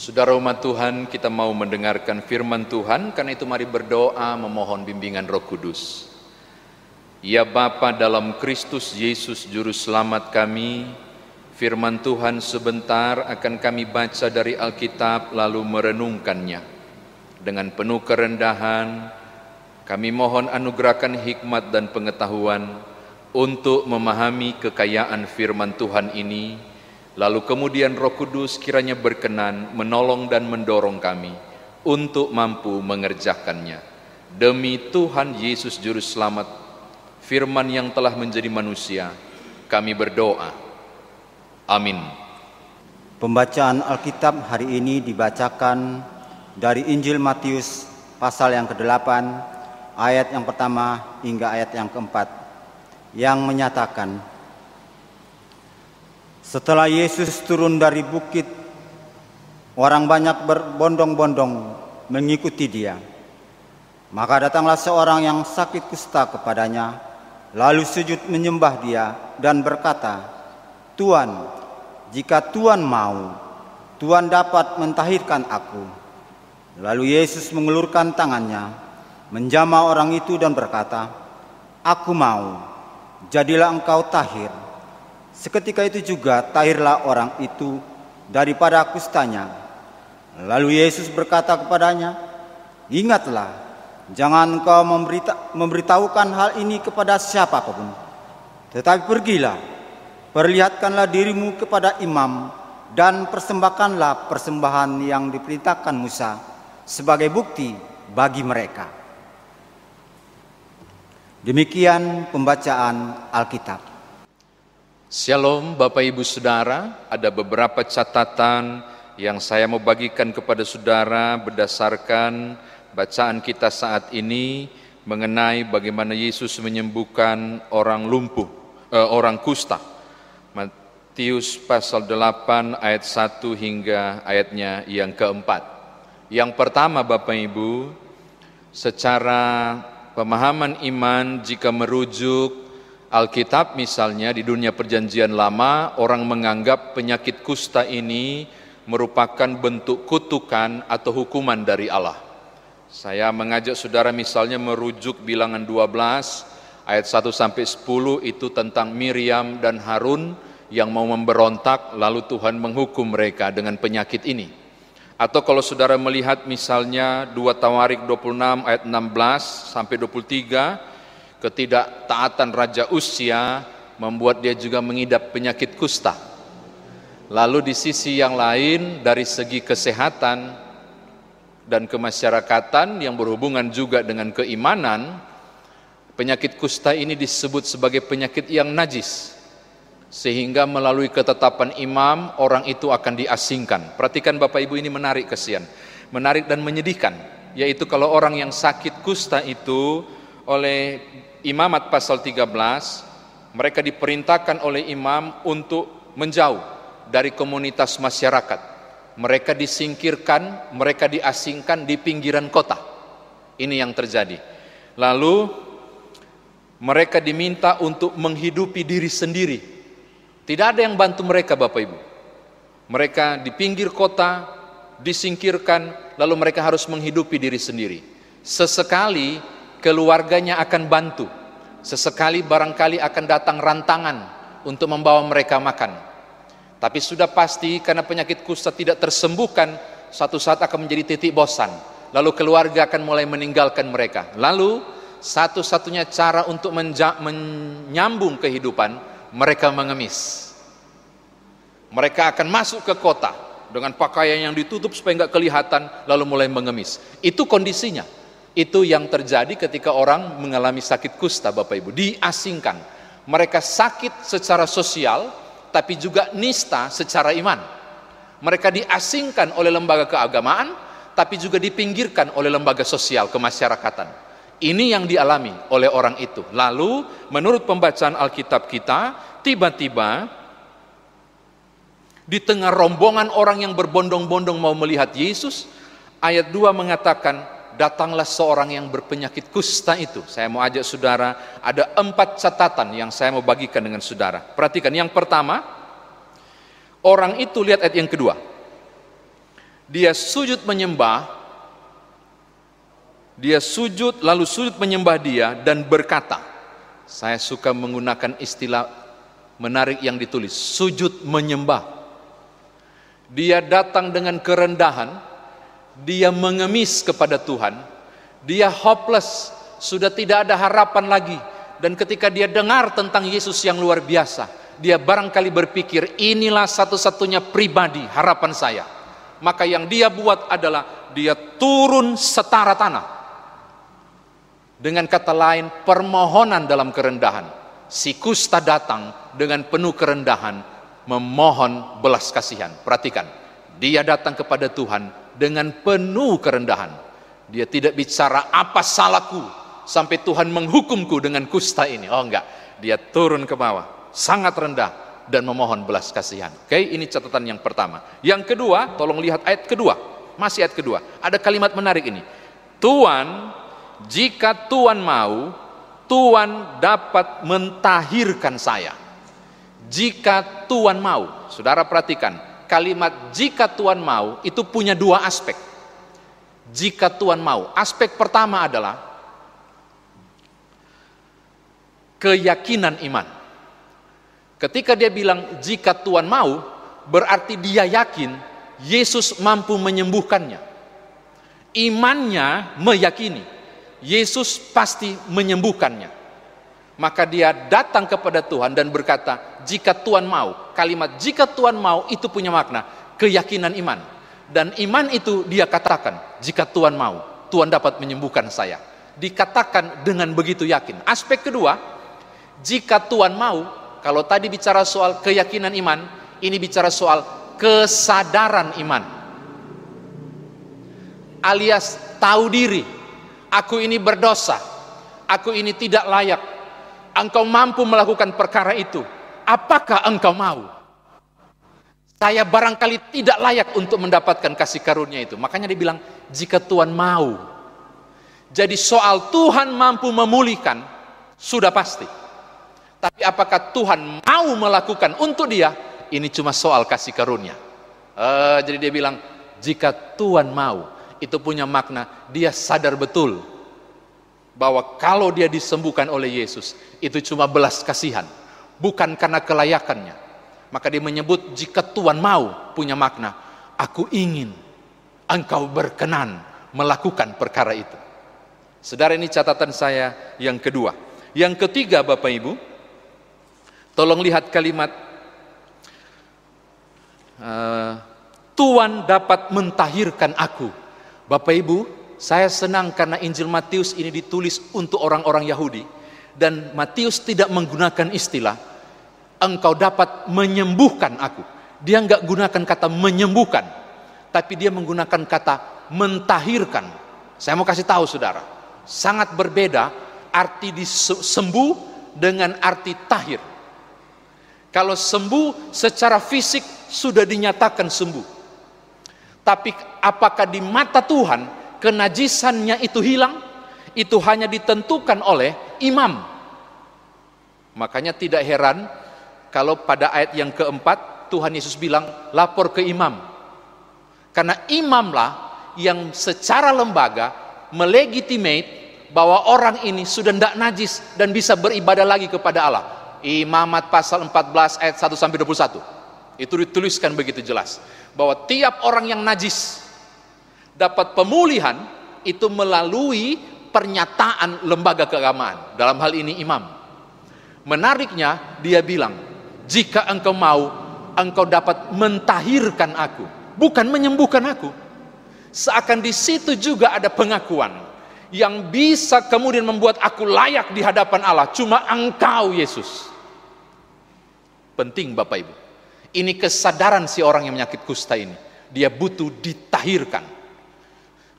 Saudara umat Tuhan, kita mau mendengarkan firman Tuhan, karena itu mari berdoa memohon bimbingan Roh Kudus. Ya Bapa dalam Kristus Yesus Juru Selamat kami, firman Tuhan sebentar akan kami baca dari Alkitab lalu merenungkannya. Dengan penuh kerendahan, kami mohon anugerahkan hikmat dan pengetahuan untuk memahami kekayaan firman Tuhan ini, lalu kemudian Roh Kudus kiranya berkenan menolong dan mendorong kami untuk mampu mengerjakannya. Demi Tuhan Yesus Juru Selamat, firman yang telah menjadi manusia, kami berdoa. Amin. Pembacaan Alkitab hari ini dibacakan dari Injil Matius pasal yang ke-8 ayat yang pertama hingga ayat yang keempat yang menyatakan Setelah Yesus turun dari bukit orang banyak berbondong-bondong mengikuti dia maka datanglah seorang yang sakit kusta kepadanya lalu sujud menyembah dia dan berkata Tuhan jika Tuhan mau, Tuhan dapat mentahirkan aku. Lalu Yesus mengulurkan tangannya, menjamah orang itu dan berkata, Aku mau, jadilah engkau tahir. Seketika itu juga tahirlah orang itu daripada kustanya. Lalu Yesus berkata kepadanya, Ingatlah, jangan engkau memberita memberitahukan hal ini kepada siapa pun. Tetapi pergilah, Perlihatkanlah dirimu kepada imam dan persembahkanlah persembahan yang diperintahkan Musa sebagai bukti bagi mereka. Demikian pembacaan Alkitab. Shalom Bapak Ibu Saudara, ada beberapa catatan yang saya mau bagikan kepada saudara berdasarkan bacaan kita saat ini mengenai bagaimana Yesus menyembuhkan orang lumpuh, eh, orang kusta. Matius pasal 8 ayat 1 hingga ayatnya yang keempat. Yang pertama Bapak Ibu, secara pemahaman iman jika merujuk Alkitab misalnya di dunia perjanjian lama orang menganggap penyakit kusta ini merupakan bentuk kutukan atau hukuman dari Allah. Saya mengajak saudara misalnya merujuk bilangan 12 ayat 1 sampai 10 itu tentang Miriam dan Harun yang mau memberontak lalu Tuhan menghukum mereka dengan penyakit ini. Atau kalau saudara melihat misalnya 2 Tawarik 26 ayat 16 sampai 23 ketidaktaatan Raja Usia membuat dia juga mengidap penyakit kusta. Lalu di sisi yang lain dari segi kesehatan dan kemasyarakatan yang berhubungan juga dengan keimanan, Penyakit kusta ini disebut sebagai penyakit yang najis. Sehingga melalui ketetapan imam orang itu akan diasingkan. Perhatikan Bapak Ibu ini menarik kesian. Menarik dan menyedihkan. Yaitu kalau orang yang sakit kusta itu oleh imamat pasal 13 mereka diperintahkan oleh imam untuk menjauh dari komunitas masyarakat. Mereka disingkirkan, mereka diasingkan di pinggiran kota. Ini yang terjadi. Lalu mereka diminta untuk menghidupi diri sendiri. Tidak ada yang bantu mereka Bapak Ibu. Mereka di pinggir kota, disingkirkan, lalu mereka harus menghidupi diri sendiri. Sesekali keluarganya akan bantu. Sesekali barangkali akan datang rantangan untuk membawa mereka makan. Tapi sudah pasti karena penyakit kusta tidak tersembuhkan, satu saat akan menjadi titik bosan. Lalu keluarga akan mulai meninggalkan mereka. Lalu satu-satunya cara untuk menyambung kehidupan, mereka mengemis. Mereka akan masuk ke kota dengan pakaian yang ditutup supaya nggak kelihatan, lalu mulai mengemis. Itu kondisinya. Itu yang terjadi ketika orang mengalami sakit kusta, Bapak Ibu, diasingkan. Mereka sakit secara sosial, tapi juga nista secara iman. Mereka diasingkan oleh lembaga keagamaan, tapi juga dipinggirkan oleh lembaga sosial kemasyarakatan. Ini yang dialami oleh orang itu. Lalu menurut pembacaan Alkitab kita, tiba-tiba di tengah rombongan orang yang berbondong-bondong mau melihat Yesus, ayat 2 mengatakan, datanglah seorang yang berpenyakit kusta itu. Saya mau ajak saudara, ada empat catatan yang saya mau bagikan dengan saudara. Perhatikan, yang pertama, orang itu lihat ayat yang kedua. Dia sujud menyembah, dia sujud lalu sujud menyembah dia dan berkata, saya suka menggunakan istilah menarik yang ditulis, sujud menyembah. Dia datang dengan kerendahan, dia mengemis kepada Tuhan, dia hopeless, sudah tidak ada harapan lagi. Dan ketika dia dengar tentang Yesus yang luar biasa, dia barangkali berpikir inilah satu-satunya pribadi harapan saya maka yang dia buat adalah dia turun setara tanah. Dengan kata lain, permohonan dalam kerendahan. Si kusta datang dengan penuh kerendahan, memohon belas kasihan. Perhatikan, dia datang kepada Tuhan dengan penuh kerendahan. Dia tidak bicara apa salahku sampai Tuhan menghukumku dengan kusta ini. Oh enggak, dia turun ke bawah, sangat rendah dan memohon belas kasihan. Oke, ini catatan yang pertama. Yang kedua, tolong lihat ayat kedua. Masih ayat kedua. Ada kalimat menarik ini. Tuhan, jika Tuhan mau, Tuhan dapat mentahirkan saya. Jika Tuhan mau. Saudara perhatikan, kalimat jika Tuhan mau itu punya dua aspek. Jika Tuhan mau. Aspek pertama adalah keyakinan iman. Ketika dia bilang jika Tuhan mau, berarti dia yakin Yesus mampu menyembuhkannya. Imannya meyakini Yesus pasti menyembuhkannya. Maka dia datang kepada Tuhan dan berkata, jika Tuhan mau. Kalimat jika Tuhan mau itu punya makna keyakinan iman. Dan iman itu dia katakan, jika Tuhan mau, Tuhan dapat menyembuhkan saya. Dikatakan dengan begitu yakin. Aspek kedua, jika Tuhan mau, kalau tadi bicara soal keyakinan iman, ini bicara soal kesadaran iman. Alias tahu diri, aku ini berdosa, aku ini tidak layak. Engkau mampu melakukan perkara itu. Apakah engkau mau? Saya barangkali tidak layak untuk mendapatkan kasih karunia itu. Makanya dia bilang, jika Tuhan mau. Jadi soal Tuhan mampu memulihkan, sudah pasti. Tapi apakah Tuhan mau melakukan untuk dia? Ini cuma soal kasih karunia. Uh, jadi dia bilang, jika Tuhan mau, itu punya makna dia sadar betul bahwa kalau dia disembuhkan oleh Yesus, itu cuma belas kasihan, bukan karena kelayakannya. Maka dia menyebut jika Tuhan mau punya makna, aku ingin engkau berkenan melakukan perkara itu. Saudara ini catatan saya yang kedua. Yang ketiga Bapak Ibu, Tolong lihat kalimat uh, Tuhan dapat mentahirkan aku. Bapak Ibu, saya senang karena Injil Matius ini ditulis untuk orang-orang Yahudi dan Matius tidak menggunakan istilah engkau dapat menyembuhkan aku. Dia enggak gunakan kata menyembuhkan, tapi dia menggunakan kata mentahirkan. Saya mau kasih tahu saudara, sangat berbeda arti disembuh dengan arti tahir. Kalau sembuh secara fisik sudah dinyatakan sembuh. Tapi apakah di mata Tuhan kenajisannya itu hilang? Itu hanya ditentukan oleh imam. Makanya tidak heran kalau pada ayat yang keempat Tuhan Yesus bilang lapor ke imam. Karena imamlah yang secara lembaga melegitimate bahwa orang ini sudah tidak najis dan bisa beribadah lagi kepada Allah. Imamat pasal 14 ayat 1 sampai 21. Itu dituliskan begitu jelas bahwa tiap orang yang najis dapat pemulihan itu melalui pernyataan lembaga keagamaan. Dalam hal ini imam. Menariknya dia bilang, "Jika engkau mau, engkau dapat mentahirkan aku, bukan menyembuhkan aku." Seakan di situ juga ada pengakuan yang bisa kemudian membuat aku layak di hadapan Allah cuma engkau Yesus Penting Bapak Ibu. Ini kesadaran si orang yang menyakit kusta ini. Dia butuh ditahirkan.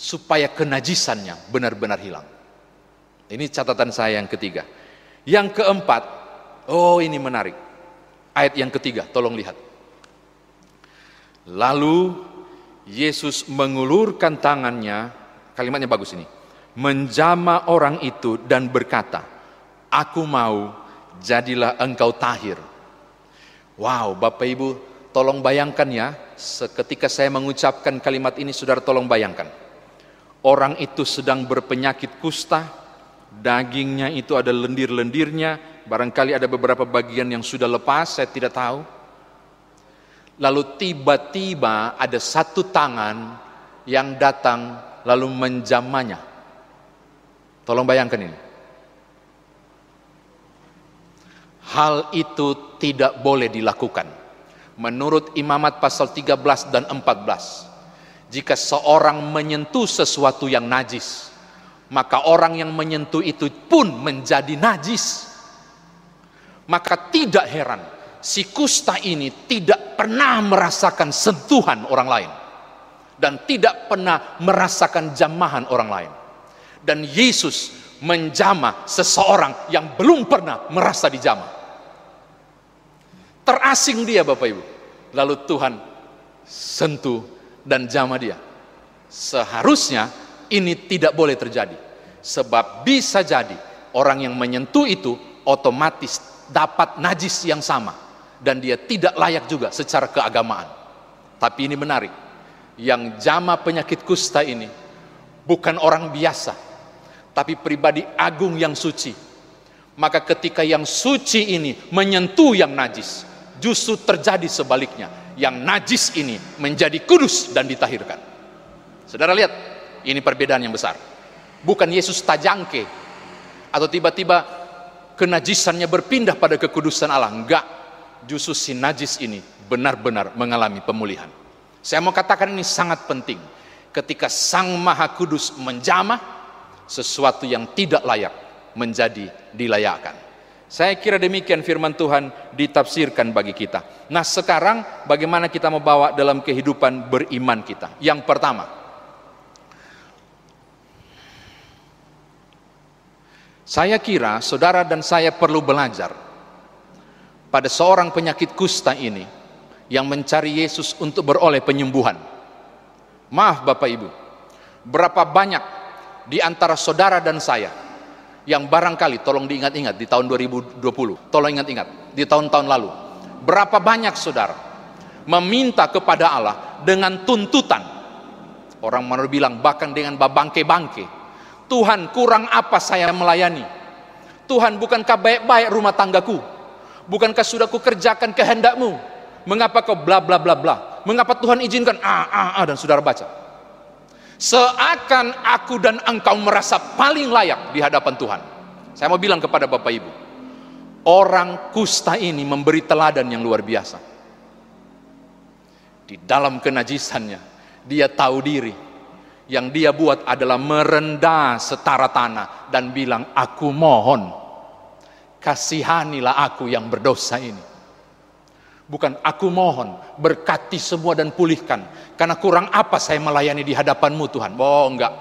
Supaya kenajisannya benar-benar hilang. Ini catatan saya yang ketiga. Yang keempat, oh ini menarik. Ayat yang ketiga, tolong lihat. Lalu Yesus mengulurkan tangannya, kalimatnya bagus ini. Menjama orang itu dan berkata, Aku mau, jadilah engkau tahir. Wow, Bapak Ibu, Tolong bayangkan ya, seketika saya mengucapkan kalimat ini, saudara tolong bayangkan. Orang itu sedang berpenyakit kusta, dagingnya itu ada lendir-lendirnya, barangkali ada beberapa bagian yang sudah lepas, saya tidak tahu. Lalu tiba-tiba ada satu tangan yang datang lalu menjamanya. Tolong bayangkan ini. Hal itu tidak boleh dilakukan menurut imamat pasal 13 dan 14 jika seorang menyentuh sesuatu yang najis maka orang yang menyentuh itu pun menjadi najis. Maka tidak heran si kusta ini tidak pernah merasakan sentuhan orang lain dan tidak pernah merasakan jamahan orang lain. Dan Yesus menjamah seseorang yang belum pernah merasa dijamah. Terasing dia Bapak Ibu. Lalu Tuhan sentuh dan jamah dia. Seharusnya ini tidak boleh terjadi. Sebab bisa jadi orang yang menyentuh itu otomatis dapat najis yang sama. Dan dia tidak layak juga secara keagamaan. Tapi ini menarik. Yang jama penyakit kusta ini bukan orang biasa. Tapi pribadi agung yang suci. Maka ketika yang suci ini menyentuh yang najis, Justru terjadi sebaliknya. Yang najis ini menjadi kudus dan ditahirkan. Saudara lihat, ini perbedaan yang besar. Bukan Yesus tajangke atau tiba-tiba kenajisannya berpindah pada kekudusan Allah. Enggak. Justru si najis ini benar-benar mengalami pemulihan. Saya mau katakan ini sangat penting. Ketika Sang Maha Kudus menjamah sesuatu yang tidak layak menjadi dilayakkan. Saya kira demikian firman Tuhan ditafsirkan bagi kita. Nah sekarang bagaimana kita membawa dalam kehidupan beriman kita? Yang pertama, saya kira saudara dan saya perlu belajar pada seorang penyakit kusta ini yang mencari Yesus untuk beroleh penyembuhan. Maaf Bapak Ibu, berapa banyak di antara saudara dan saya yang barangkali tolong diingat-ingat di tahun 2020 tolong ingat-ingat di tahun-tahun lalu berapa banyak saudara meminta kepada Allah dengan tuntutan. Orang mana bilang bahkan dengan babangke-bangke Tuhan kurang apa saya melayani? Tuhan bukankah baik-baik rumah tanggaku? Bukankah sudah kukerjakan kehendakmu? Mengapa kau bla bla bla bla? Mengapa Tuhan izinkan? Ah ah ah dan saudara baca Seakan aku dan engkau merasa paling layak di hadapan Tuhan. Saya mau bilang kepada Bapak Ibu, orang kusta ini memberi teladan yang luar biasa. Di dalam kenajisannya, dia tahu diri. Yang dia buat adalah merendah setara tanah dan bilang, aku mohon, kasihanilah aku yang berdosa ini. Bukan aku mohon berkati semua dan pulihkan. Karena kurang apa saya melayani di hadapanmu Tuhan. Oh enggak.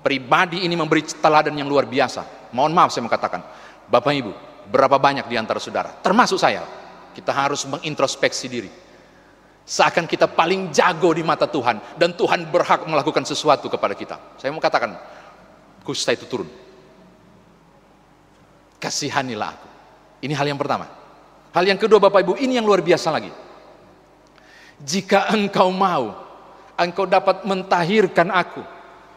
Pribadi ini memberi teladan yang luar biasa. Mohon maaf saya mengatakan. Bapak Ibu, berapa banyak di antara saudara, termasuk saya, kita harus mengintrospeksi diri. Seakan kita paling jago di mata Tuhan dan Tuhan berhak melakukan sesuatu kepada kita. Saya mau katakan, kusta itu turun. Kasihanilah aku. Ini hal yang pertama. Hal yang kedua Bapak Ibu, ini yang luar biasa lagi. Jika engkau mau, engkau dapat mentahirkan aku.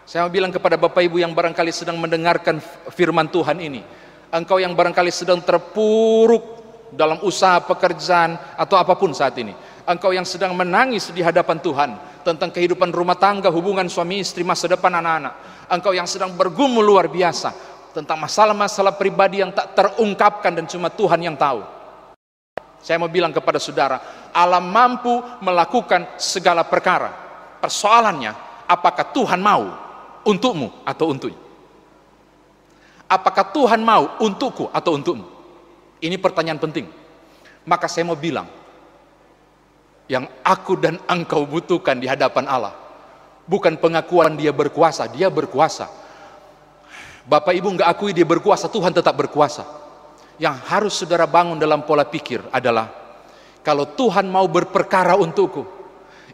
Saya mau bilang kepada Bapak Ibu yang barangkali sedang mendengarkan firman Tuhan ini. Engkau yang barangkali sedang terpuruk dalam usaha pekerjaan atau apa pun saat ini. Engkau yang sedang menangis di hadapan Tuhan tentang kehidupan rumah tangga, hubungan suami istri, masa depan anak-anak. Engkau yang sedang bergumul luar biasa tentang masalah-masalah pribadi yang tak terungkapkan dan cuma Tuhan yang tahu. Saya mau bilang kepada saudara, Allah mampu melakukan segala perkara. Persoalannya, apakah Tuhan mau untukmu atau untuknya? Apakah Tuhan mau untukku atau untukmu? Ini pertanyaan penting. Maka saya mau bilang, yang aku dan engkau butuhkan di hadapan Allah, bukan pengakuan dia berkuasa, dia berkuasa. Bapak ibu nggak akui dia berkuasa, Tuhan tetap berkuasa yang harus saudara bangun dalam pola pikir adalah kalau Tuhan mau berperkara untukku,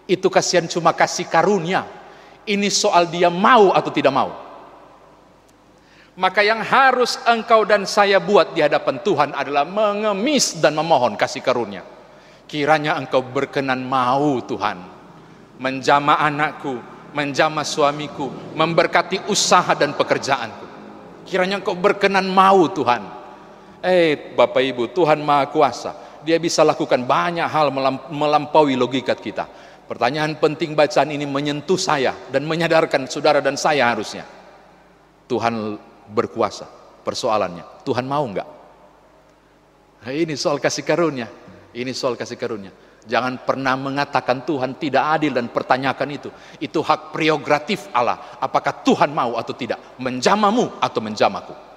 itu kasihan cuma kasih karunia. Ini soal dia mau atau tidak mau. Maka yang harus engkau dan saya buat di hadapan Tuhan adalah mengemis dan memohon kasih karunia. Kiranya engkau berkenan mau Tuhan menjama anakku, menjama suamiku, memberkati usaha dan pekerjaanku. Kiranya engkau berkenan mau Tuhan. Eh Bapak Ibu, Tuhan Maha Kuasa. Dia bisa lakukan banyak hal melampaui logika kita. Pertanyaan penting bacaan ini menyentuh saya dan menyadarkan saudara dan saya harusnya. Tuhan berkuasa. Persoalannya, Tuhan mau enggak? Nah, ini soal kasih karunia. Ini soal kasih karunia. Jangan pernah mengatakan Tuhan tidak adil dan pertanyakan itu. Itu hak prerogatif Allah. Apakah Tuhan mau atau tidak? Menjamamu atau menjamaku?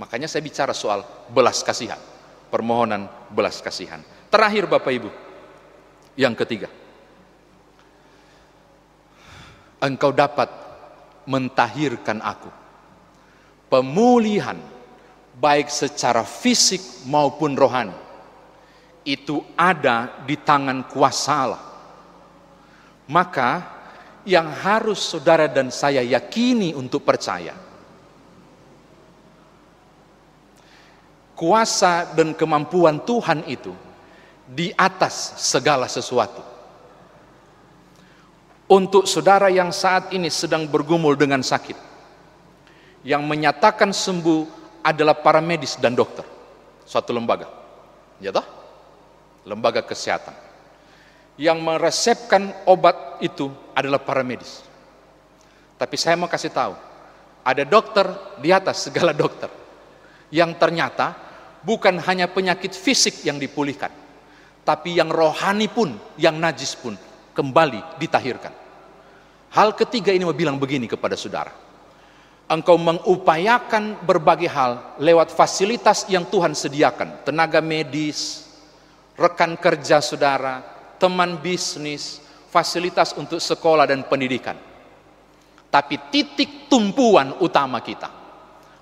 Makanya saya bicara soal belas kasihan. Permohonan belas kasihan. Terakhir Bapak Ibu. Yang ketiga. Engkau dapat mentahirkan aku. Pemulihan baik secara fisik maupun rohani itu ada di tangan kuasa Allah. Maka yang harus saudara dan saya yakini untuk percaya kuasa dan kemampuan Tuhan itu di atas segala sesuatu. Untuk saudara yang saat ini sedang bergumul dengan sakit, yang menyatakan sembuh adalah para medis dan dokter, suatu lembaga. Ya toh? lembaga kesehatan. Yang meresepkan obat itu adalah para medis. Tapi saya mau kasih tahu, ada dokter di atas segala dokter yang ternyata bukan hanya penyakit fisik yang dipulihkan, tapi yang rohani pun, yang najis pun kembali ditahirkan. Hal ketiga ini mau bilang begini kepada saudara. Engkau mengupayakan berbagai hal lewat fasilitas yang Tuhan sediakan, tenaga medis, rekan kerja saudara, teman bisnis, fasilitas untuk sekolah dan pendidikan. Tapi titik tumpuan utama kita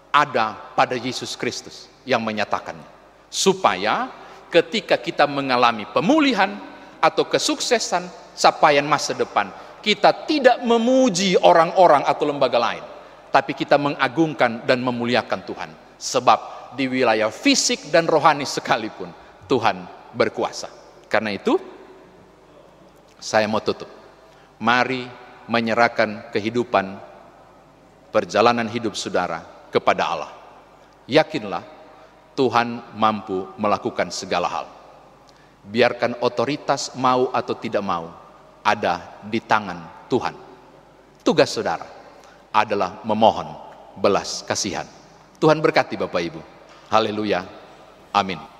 ada pada Yesus Kristus yang menyatakannya. Supaya ketika kita mengalami pemulihan atau kesuksesan capaian masa depan, kita tidak memuji orang-orang atau lembaga lain, tapi kita mengagungkan dan memuliakan Tuhan. Sebab di wilayah fisik dan rohani sekalipun Tuhan berkuasa. Karena itu, saya mau tutup. Mari menyerahkan kehidupan perjalanan hidup saudara kepada Allah. Yakinlah Tuhan mampu melakukan segala hal. Biarkan otoritas mau atau tidak mau ada di tangan Tuhan. Tugas saudara adalah memohon belas kasihan. Tuhan berkati Bapak Ibu. Haleluya. Amin.